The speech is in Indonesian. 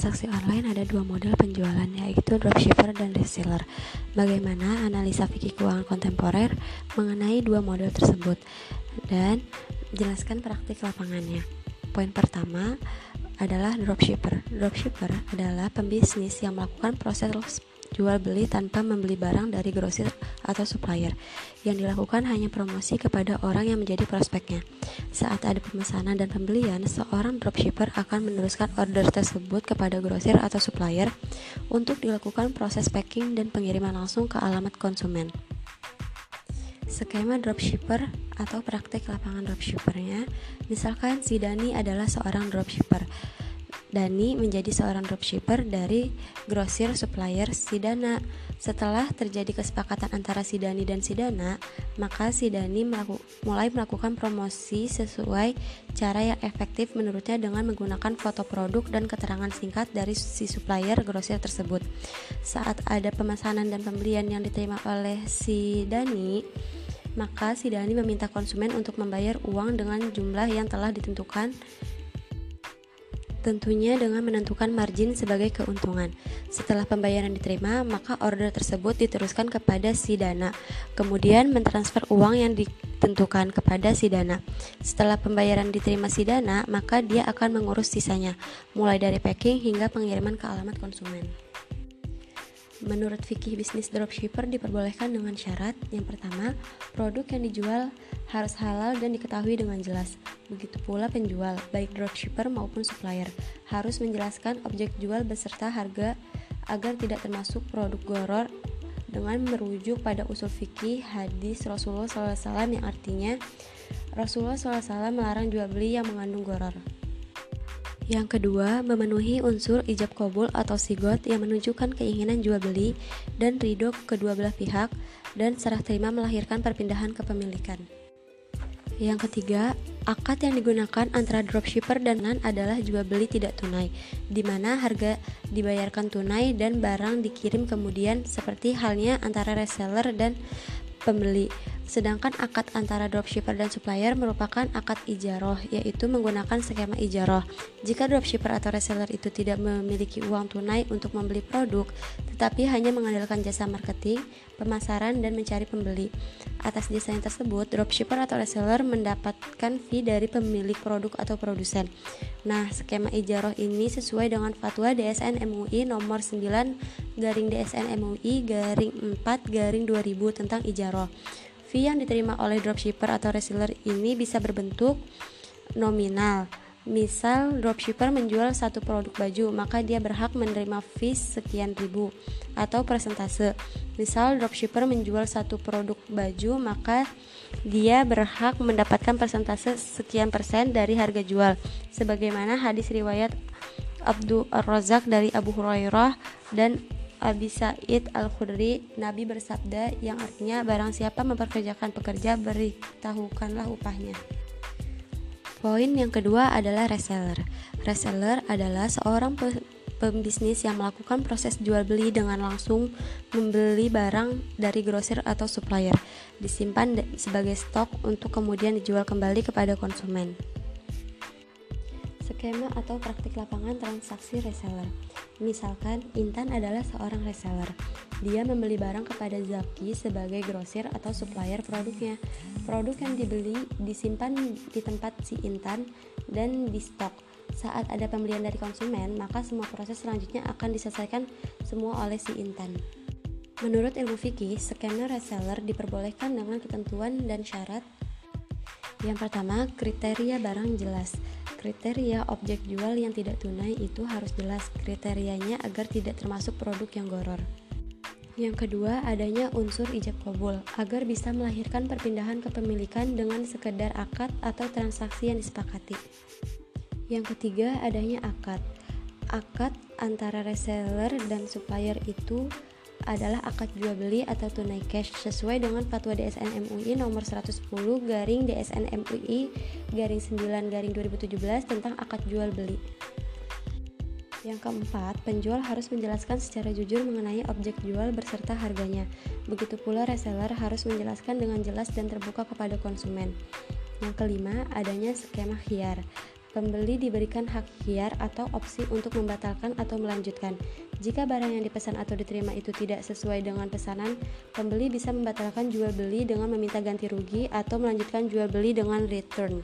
transaksi online ada dua model penjualan yaitu dropshipper dan reseller. Bagaimana analisa fikih keuangan kontemporer mengenai dua model tersebut dan jelaskan praktik lapangannya. Poin pertama adalah dropshipper. Dropshipper adalah pembisnis yang melakukan proses jual beli tanpa membeli barang dari grosir atau supplier. Yang dilakukan hanya promosi kepada orang yang menjadi prospeknya. Saat ada pemesanan dan pembelian, seorang dropshipper akan meneruskan order tersebut kepada grosir atau supplier untuk dilakukan proses packing dan pengiriman langsung ke alamat konsumen. Skema dropshipper atau praktek lapangan dropshippernya, misalkan si Dani adalah seorang dropshipper. Dani menjadi seorang dropshipper dari grosir supplier Sidana. Setelah terjadi kesepakatan antara si Dani dan si Dana, maka si Dani melaku, mulai melakukan promosi sesuai cara yang efektif menurutnya dengan menggunakan foto produk dan keterangan singkat dari si supplier grosir tersebut. Saat ada pemesanan dan pembelian yang diterima oleh si Dani, maka si Dani meminta konsumen untuk membayar uang dengan jumlah yang telah ditentukan tentunya dengan menentukan margin sebagai keuntungan. Setelah pembayaran diterima, maka order tersebut diteruskan kepada si dana, kemudian mentransfer uang yang ditentukan kepada si dana. Setelah pembayaran diterima si dana, maka dia akan mengurus sisanya, mulai dari packing hingga pengiriman ke alamat konsumen. Menurut fikih bisnis dropshipper diperbolehkan dengan syarat yang pertama, produk yang dijual harus halal dan diketahui dengan jelas. Begitu pula penjual, baik dropshipper maupun supplier, harus menjelaskan objek jual beserta harga agar tidak termasuk produk goror dengan merujuk pada usul fikih hadis Rasulullah SAW yang artinya Rasulullah SAW melarang jual beli yang mengandung goror. Yang kedua, memenuhi unsur ijab kabul atau sigot yang menunjukkan keinginan jual beli dan ridho kedua belah pihak dan serah terima melahirkan perpindahan kepemilikan. Yang ketiga, akad yang digunakan antara dropshipper dan nan adalah jual beli tidak tunai, di mana harga dibayarkan tunai dan barang dikirim kemudian seperti halnya antara reseller dan pembeli. Sedangkan akad antara dropshipper dan supplier merupakan akad ijaroh, yaitu menggunakan skema ijaroh. Jika dropshipper atau reseller itu tidak memiliki uang tunai untuk membeli produk, tetapi hanya mengandalkan jasa marketing, pemasaran, dan mencari pembeli. Atas yang tersebut, dropshipper atau reseller mendapatkan fee dari pemilik produk atau produsen. Nah, skema ijaroh ini sesuai dengan fatwa DSN MUI nomor 9 garing DSN MUI garing 4 garing 2000 tentang ijaroh. Fee yang diterima oleh dropshipper atau reseller ini bisa berbentuk nominal. Misal dropshipper menjual satu produk baju, maka dia berhak menerima fee sekian ribu atau persentase. Misal dropshipper menjual satu produk baju, maka dia berhak mendapatkan persentase sekian persen dari harga jual. Sebagaimana hadis riwayat Abdul Razak dari Abu Hurairah dan Abi Sa'id Al-Khudri, Nabi bersabda yang artinya barang siapa memperkerjakan pekerja, beritahukanlah upahnya. Poin yang kedua adalah reseller. Reseller adalah seorang pembisnis yang melakukan proses jual beli dengan langsung membeli barang dari grosir atau supplier, disimpan sebagai stok untuk kemudian dijual kembali kepada konsumen. Skema atau praktik lapangan transaksi reseller. Misalkan Intan adalah seorang reseller. Dia membeli barang kepada Zaki sebagai grosir atau supplier produknya. Produk yang dibeli disimpan di tempat si Intan dan di stok. Saat ada pembelian dari konsumen, maka semua proses selanjutnya akan diselesaikan semua oleh si Intan. Menurut ilmu fikih, skema reseller diperbolehkan dengan ketentuan dan syarat. Yang pertama, kriteria barang jelas. Kriteria objek jual yang tidak tunai itu harus jelas kriterianya agar tidak termasuk produk yang goror. Yang kedua, adanya unsur ijab kabul agar bisa melahirkan perpindahan kepemilikan dengan sekedar akad atau transaksi yang disepakati. Yang ketiga, adanya akad. Akad antara reseller dan supplier itu adalah akad jual beli atau tunai cash sesuai dengan fatwa DSN MUI nomor 110 garing DSN MUI garing 9 garing 2017 tentang akad jual beli. Yang keempat, penjual harus menjelaskan secara jujur mengenai objek jual berserta harganya. Begitu pula reseller harus menjelaskan dengan jelas dan terbuka kepada konsumen. Yang kelima, adanya skema khiar. Pembeli diberikan hak hiar atau opsi untuk membatalkan atau melanjutkan. Jika barang yang dipesan atau diterima itu tidak sesuai dengan pesanan, pembeli bisa membatalkan jual beli dengan meminta ganti rugi atau melanjutkan jual beli dengan return.